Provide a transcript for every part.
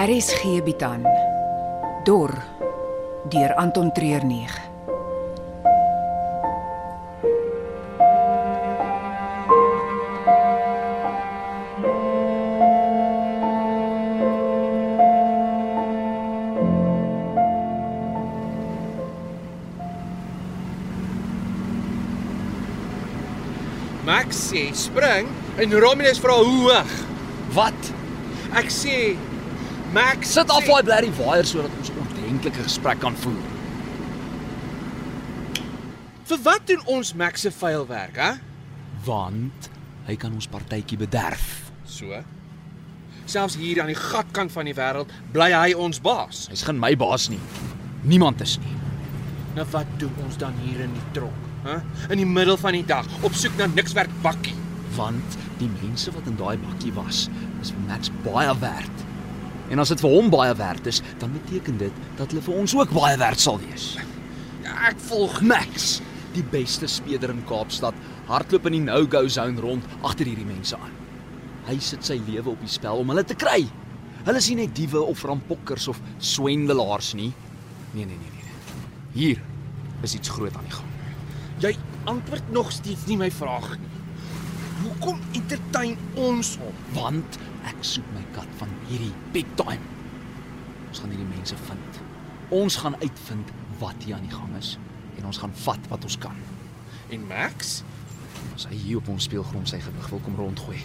RSG bied aan Dor deur Anton Treurnig. Max sê spring en Romulus vra hoe hoog. Wat? Ek sê Max Sit af daai blerrie waier sodat ons 'n ordentlike gesprek kan voer. Vir wat doen ons Max se vuil werk, hè? Want hy kan ons partytjie bederf. So. Selfs hier aan die gatkant van die wêreld bly hy ons baas. Hy's geen my baas nie. Niemand is nie. Nou wat doen ons dan hier in die tronk, hè? In die middel van die dag op soek na niks werd bakkie. Want die mense wat in daai bakkie was, is vir Max baie werd. En as dit vir hom baie werd is, dan beteken dit dat hulle vir ons ook baie werd sal wees. Ja, ek volg Max, die beste speeder in Kaapstad, hardloop in die no-go zone rond agter hierdie mense aan. Hy sit sy lewe op die spel om hulle te kry. Hulle is nie net diewe of rampokkers of swendelaars nie. Nee, nee, nee, nee. nee. Hier is iets groot aan die gang. Jy antwoord nog steeds nie my vraag nie. Hoekom entertain ons hom? Want ek soek my kat van hierdie big time. Ons gaan hierdie mense vind. Ons gaan uitvind wat hier aan die gang is en ons gaan vat wat ons kan. En Max? As hy hier op ons speelgrond sy gewig wil kom rondgooi,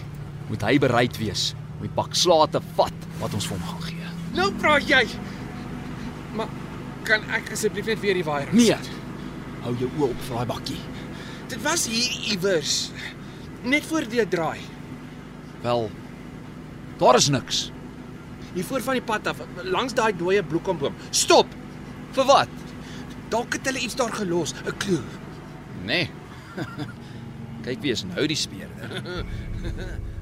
moet hy bereid wees om die pak slae te vat wat ons vir hom gaan gee. Nou praat jy. Maar kan ek asseblief net weer die waier Nee. Hou jou oë op vir daai bakkie. Dit was hier iewers. Net voor die draai. Wel, daar is niks. Hier voor van die pad af, langs daai dooie bloekomboom. Stop. Vir wat? Dalk het hulle iets daar gelos, 'n klou. Nee. Kyk wie is nou die speerder.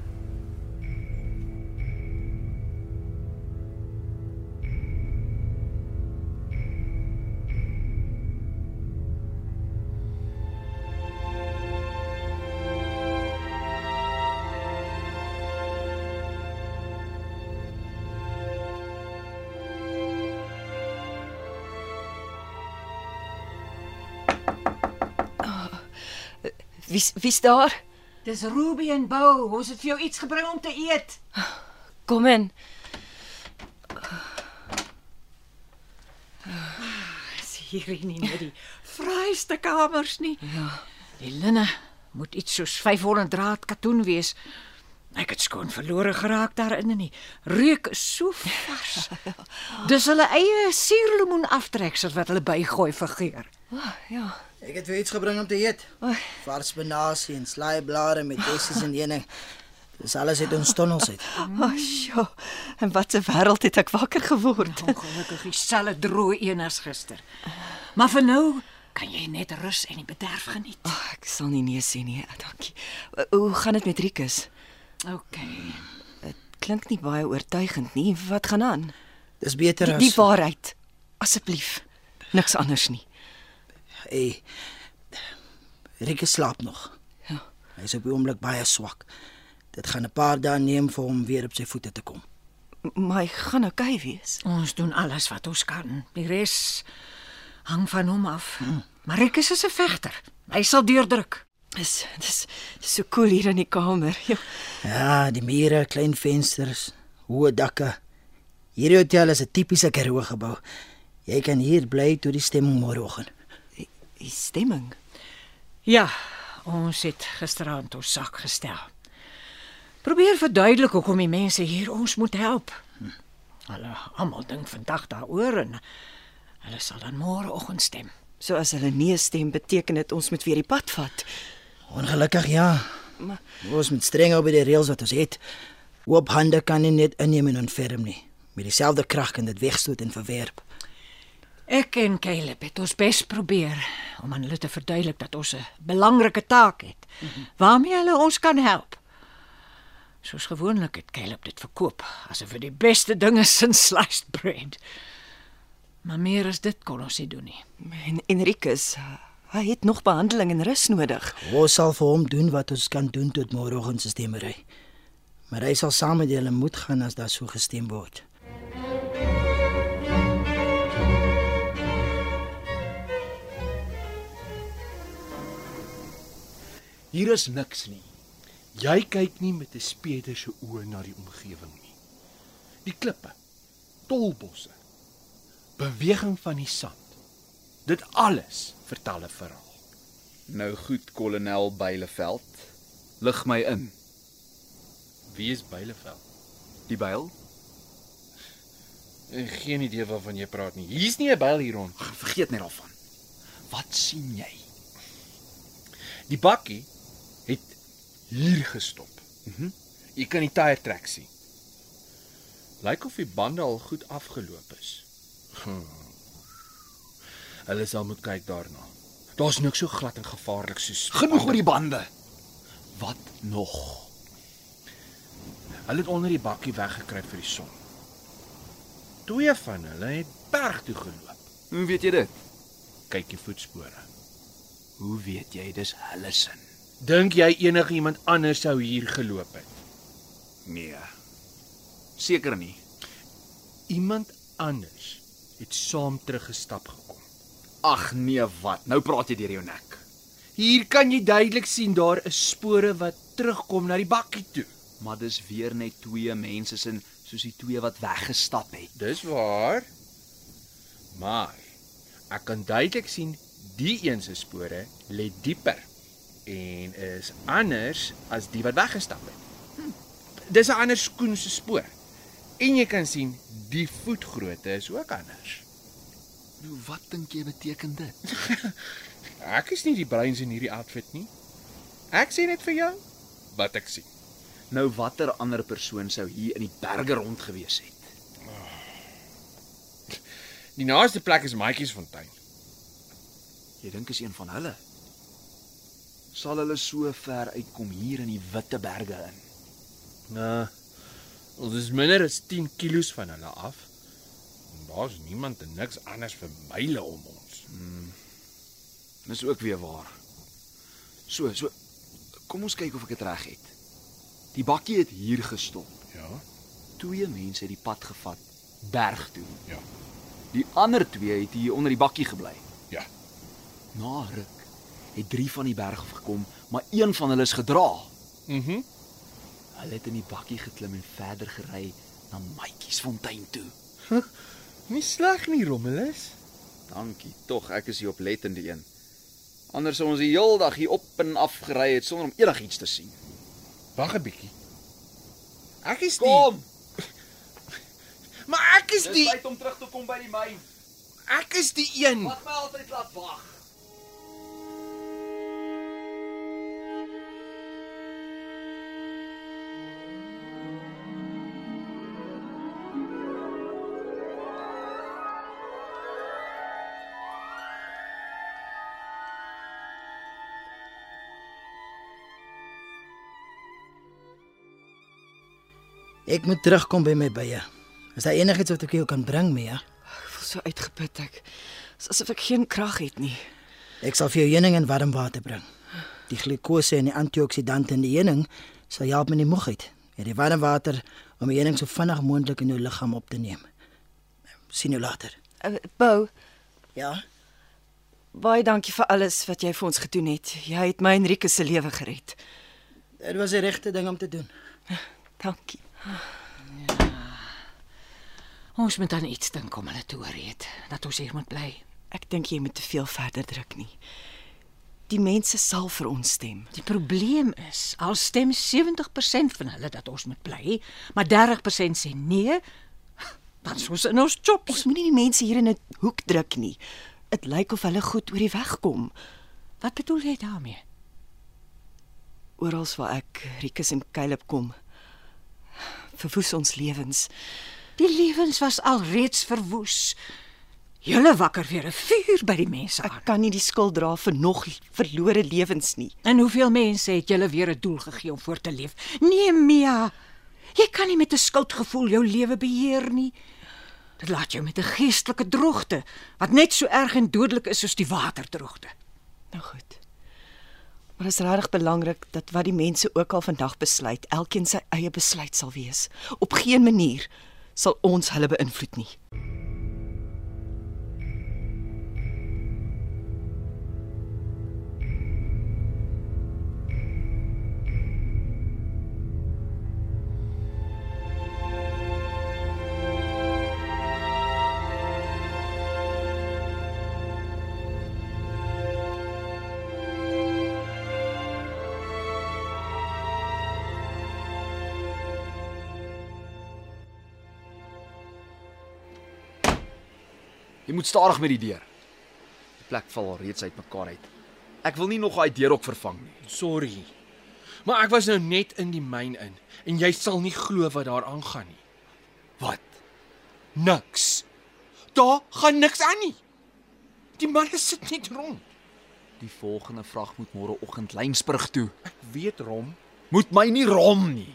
Wie's wie's daar? Dis Ruby en Bou. Ons het vir jou iets gebring om te eet. Kom in. Dis hier nie net die fraaiste kamers nie. Ja. Die linne moet iets soos 500 draad katoen wees. Ek het skoon verlore geraak daarin en die reuk is so vars. Dis hulle eie suurlemoen aftreksel wat hulle bygooi vir geur. Ja. Ek het vir iets gebring om te eet. Vars spinasie en slaaiblare met dessies en heuning. Dis alles uit ons tonnels uit. Ag, oh, sjoe. En wat 'n wêreld het ek wakker geword. Ongelukkig dieselfde droë een as gister. Maar vir nou kan jy net rus en die bederf geniet. Oh, ek sal nie nee sê nie. Dankie. Hoe gaan dit met Rikus? OK. Dit klink nie baie oortuigend nie. Wat gaan aan? Dis beter Die, as die waarheid. Asseblief. Niks anders nie. Hey. Rieke slaap nog. Ja. Hy is op die oomblik baie swak. Dit gaan 'n paar dae neem vir hom weer op sy voete te kom. Maar hy gaan oukei wees. Ons doen alles wat ons kan. Die res hang van hom af. Marikus is 'n vegter. Hy sal deurdruk. Dis dis so koel cool hier in die kamer. Ja. Ja, die mure, klein vensters, hoë dakke. Hierdie hotel is 'n tipiese Karoo gebou. Jy kan hier bly tot die stemming môreoggend. Die, stemming. Ja, ons het gisteraand ons sak gestel. Probeer verduidelik hoekom die mense hier ons moet help. Hulle almal dink vandag daaroor en hulle sal dan môreoggend stem. So as hulle nee stem, beteken dit ons moet weer die pad vat. Ongelukkig ja. Maar- ons moet streng op die reëls wat ons het. Oop hande kan nie net inneem en ontferm nie. Met dieselfde krag kan dit wegstoot en verwerp. Ek en Caleb het ons bes probeer om aan hulle te verduidelik dat ons 'n belangrike taak het waarmee hulle ons kan help. Soos gewoonlik het Caleb dit verkoop asof dit die beste ding is in sliced bread. Maar meer as dit kon ons nie doen nie. En Enrikus, hy het nog behandeling en rus nodig. Ons sal vir hom doen wat ons kan doen tot môreoggend se stemmery. Maar hy sal saam met julle moet gaan as daar so gestem word. Hier is niks nie. Jy kyk nie met 'n speeder se oë na die omgewing nie. Die klippe, tolbosse, beweging van die sand. Dit alles vertel 'n verhaal. Nou goed, kolonel Byleveld. Lig my in. Wie is Byleveld? Die byl? Ek geen idee waarvan jy praat nie. Hier's nie 'n byl hier rond. Ag, vergeet net daarvan. Wat sien jy? Die bakkie hier gestop. Mhm. Jy kan die tyre trek sien. Lyk of die bande al goed afgeloop is. Hmm. Hulle sal moet kyk daarna. Daar's niks so glad en gevaarlik soos Genoeg oor die bande. Wat nog? Hulle het onder die bakkie weggekruip vir die son. Twee van hulle het berg toe geloop. Hoe weet jy dit? Kyk die voetspore. Hoe weet jy dis hulle sin? Dink jy enigiemand anders sou hier geloop het? Nee. Seker nie. Iemand anders het saam teruggestap gekom. Ag nee, wat? Nou praat jy deur jou nek. Hier kan jy duidelik sien daar is spore wat terugkom na die bakkie toe. Maar dis weer net twee mense sin soos die twee wat weggestap het. Dis waar. Maar ek kan duidelik sien die een se spore lê dieper en is anders as die wat weggestap het. Hm. Dis 'n ander skoen se spoor. En jy kan sien die voetgrootte is ook anders. Nou wat dink jy beteken dit? Ek is nie die breins in hierdie outfit nie. Ek sê net vir jou wat ek sien. Nou watter ander persoon sou hier in die berge rond gewees het? Die naaste plek is Maatjiesfontein. Jy dink is een van hulle? Sal hulle so ver uitkom hier in die witte berge in? Nou, ons is minder as 10 kilos van hulle af. Daar's niemand en niks anders vir myle om ons. Dis ook weer waar. So, so kom ons kyk of ek dit reg het. Die bakkie het hier gestop. Ja. Twee mense het die pad gevat berg toe. Ja. Die ander twee het hier onder die bakkie gebly. Ja. Na ruk het drie van die berg af gekom, maar een van hulle is gedra. Mhm. Mm Hulle het in die bakkie geklim en verder gery na Maatjiesfontein toe. nie sleg nie, Rommelus. Dankie. Tog ek is die oplettende een. Anders sou ons die hele dag hier op en af gery het sonder om enigiets te sien. Wag 'n bietjie. Ek is die Maar ek is die tyd om terug te kom by die myn. ek is die een. Wat my altyd laat wag. Ek moet terugkom by my bye. Is daar enigiets wat ek jou kan bring, Mia? Ek voel so uitgeput ek. Dis asof ek geen krag het nie. Ek sal vir jou heuning en warm water bring. Die glikose en die antioksidante in die heuning sal help met die moegheid. En die warm water om die heuning so vinnig moontlik in jou liggaam op te neem. Sien jou later. Uh, Bou, Ja. baie dankie vir alles wat jy vir ons gedoen het. Jy het my en Rieke se lewe gered. Dit was die regte ding om te doen. Dankie. Ons moet aan iets dink om hulle te oorreed dat ons hier moet bly. Ek dink jy moet te veel verder druk nie. Die mense sal vir ons stem. Die probleem is, al stem 70% van hulle dat ons moet bly, maar 30% sê nee, dan is ons in ons chops. Ons moenie die mense hier in 'n hoek druk nie. Dit lyk of hulle goed oor die weg kom. Wat bedoel jy daarmee? Oral waar ek Rikus en Caleb kom, verwoes ons lewens. Die lewens was alreeds verwoes. Julle wakker weer 'n vuur by die mense aan. Ek kan nie die skuld dra vir nog verlore lewens nie. En hoeveel mense het julle weer 'n doel gegee om voort te leef? Nee, Mia. Jy kan nie met 'n skuldgevoel jou lewe beheer nie. Dit laat jou met 'n geestelike droogte wat net so erg en dodelik is soos die waterdroogte. Nou goed. Maar is regtig belangrik dat wat die mense ook al vandag besluit, elkeen sy eie besluit sal wees. Op geen manier sal ons hulle beïnvloed nie. Jy moet stadig met die deur. Die plek val al reeds uitmekaar uit. Ek wil nie nog daai deur ook vervang nie. Sorry. Maar ek was nou net in die myn in en jy sal nie glo wat daar aangaan nie. Wat? Niks. Daar gaan niks aan nie. Die manne sit net rond. Die volgende vrag moet môreoggend Lynsburg toe. Ek weet rom. Moet my nie rom nie.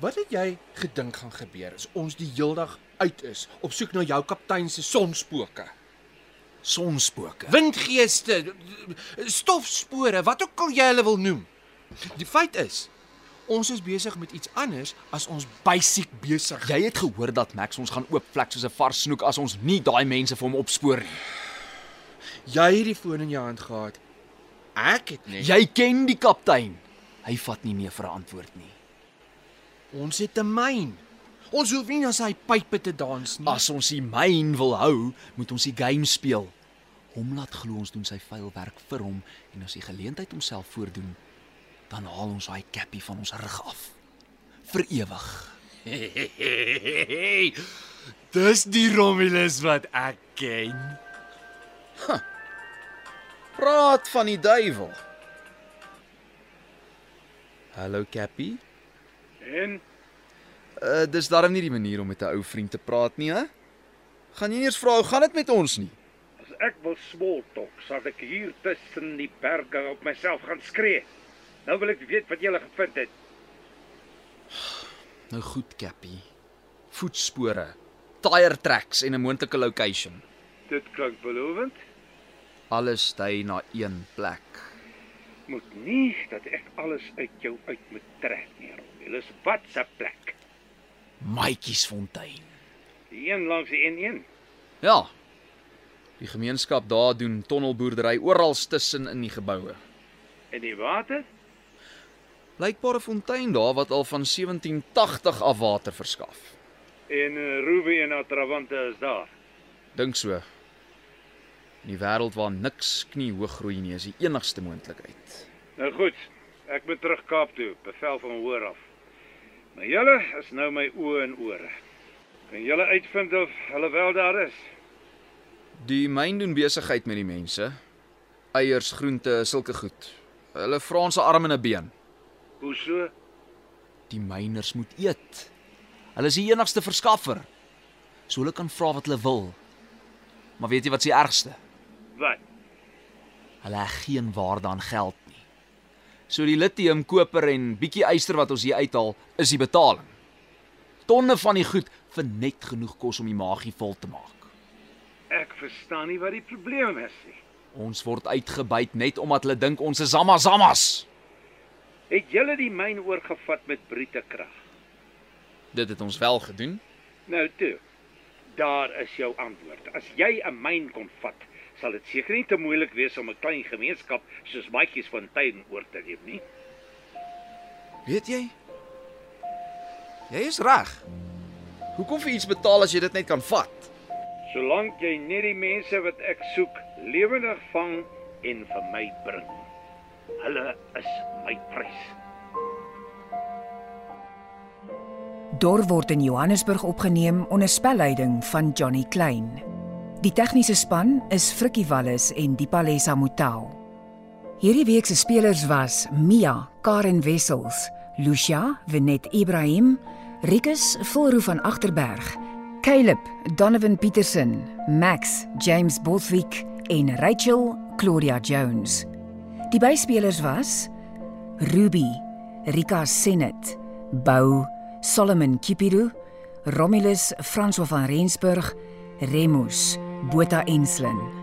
Wat het jy gedink gaan gebeur as ons die heeldag uit is op soek na jou kaptein se sonspooke? Sonspooke. Windgeeste, stofspore, wat ook al jy hulle wil noem. Die feit is, ons is besig met iets anders as ons basic besig. Jy het gehoor dat Max ons gaan oopvlek soos 'n vars snoek as ons nie daai mense vir hom opspoor nie. jy het die foon in jou hand gehad. Ek het net Jy ken die kaptein. Hy vat nie nee vir 'n antwoord nie. Ons het 'n myn. Ons hoef nie na sy pype te dans nie. As ons die myn wil hou, moet ons die game speel. Hom laat glo ons doen sy vuil werk vir hom en as die geleentheid homself voordoen, dan haal ons daai kappie van ons rug af. Vir ewig. Dis die Romulus wat ek ken. Praat van die duiwel. Hallo Kappie. En Uh dis darm nie die manier om met 'n ou vriend te praat nie, hè? Gaan jy nie eers vra hoe gaan dit met ons nie? as ek wil small talk, sal ek hier tussen die berge op myself gaan skree. Nou wil ek weet wat jy gele gevind het. Nou goed, Kappie. Voetspore, tire tracks en 'n moontlike location. Dit klink belovend. Alles dui na een plek. Moet nie dat ek alles uit jou uit moet trek nie. Romulus, wat 'n plek. Maatjiesfontein. Die een langs die N1. Ja. Die gemeenskap daar doen tonnelboerdery oral tussen in die geboue. En die water? Blykbare fontein daar wat al van 1780 af water verskaf. En uh, Ruby en Atravante is daar. Dink so. In die wêreld waar niks knie hoog groei nie, is die enigste moontlikheid. Nou goed, ek moet terug Kaap toe, bevel van hoor af. Maar julle is nou my oë en ore. Kan julle uitvind of hulle wel daar is? Die myn doen besigheid met die mense. Eiers, groente, sulke goed. Hulle vra ons 'n arm en 'n been. Hoe so? Die myners moet eet. Hulle is die enigste verskaffer. So hulle kan vra wat hulle wil. Maar weet jy wat se ergste? Wat? Hulle heg geen waarde aan geld. So die litium, koper en bietjie yster wat ons hier uithaal, is die betaling. Tonne van die goed vir net genoeg kos om die magie vol te maak. Ek verstaan nie wat die probleem is nie. Ons word uitgebuit net omdat hulle dink ons is zamazamas. Het julle die myn oorgevat met brute krag? Dit het ons wel gedoen. Nou toe. Daar is jou antwoord. As jy 'n myn kon vat, sal dit seker nie te moeilik wees om 'n klein gemeenskap soos Maatjies Fontein oor te neem nie. Weet jy? Jy is reg. Hoekom vir iets betaal as jy dit net kan vat? Solank jy net die mense wat ek soek lewendig vang en vir my bring. Hulle is my prys. Dor word in Johannesburg opgeneem onder spelleiding van Johnny Klein. Die tegniese span is Frikkie Wallis en Dipalesa Motelo. Hierdie week se spelers was Mia, Karen Wessels, Lucia, Venet Ibrahim, Rikus Volroo van Agterberg, Caleb, Donovan Petersen, Max, James Bothwick en Rachel Claudia Jones. Die byspelers was Ruby, Rika Senet, Bou, Solomon Kipiru, Romulus François van Rensburg, Remus, Botha Enslin.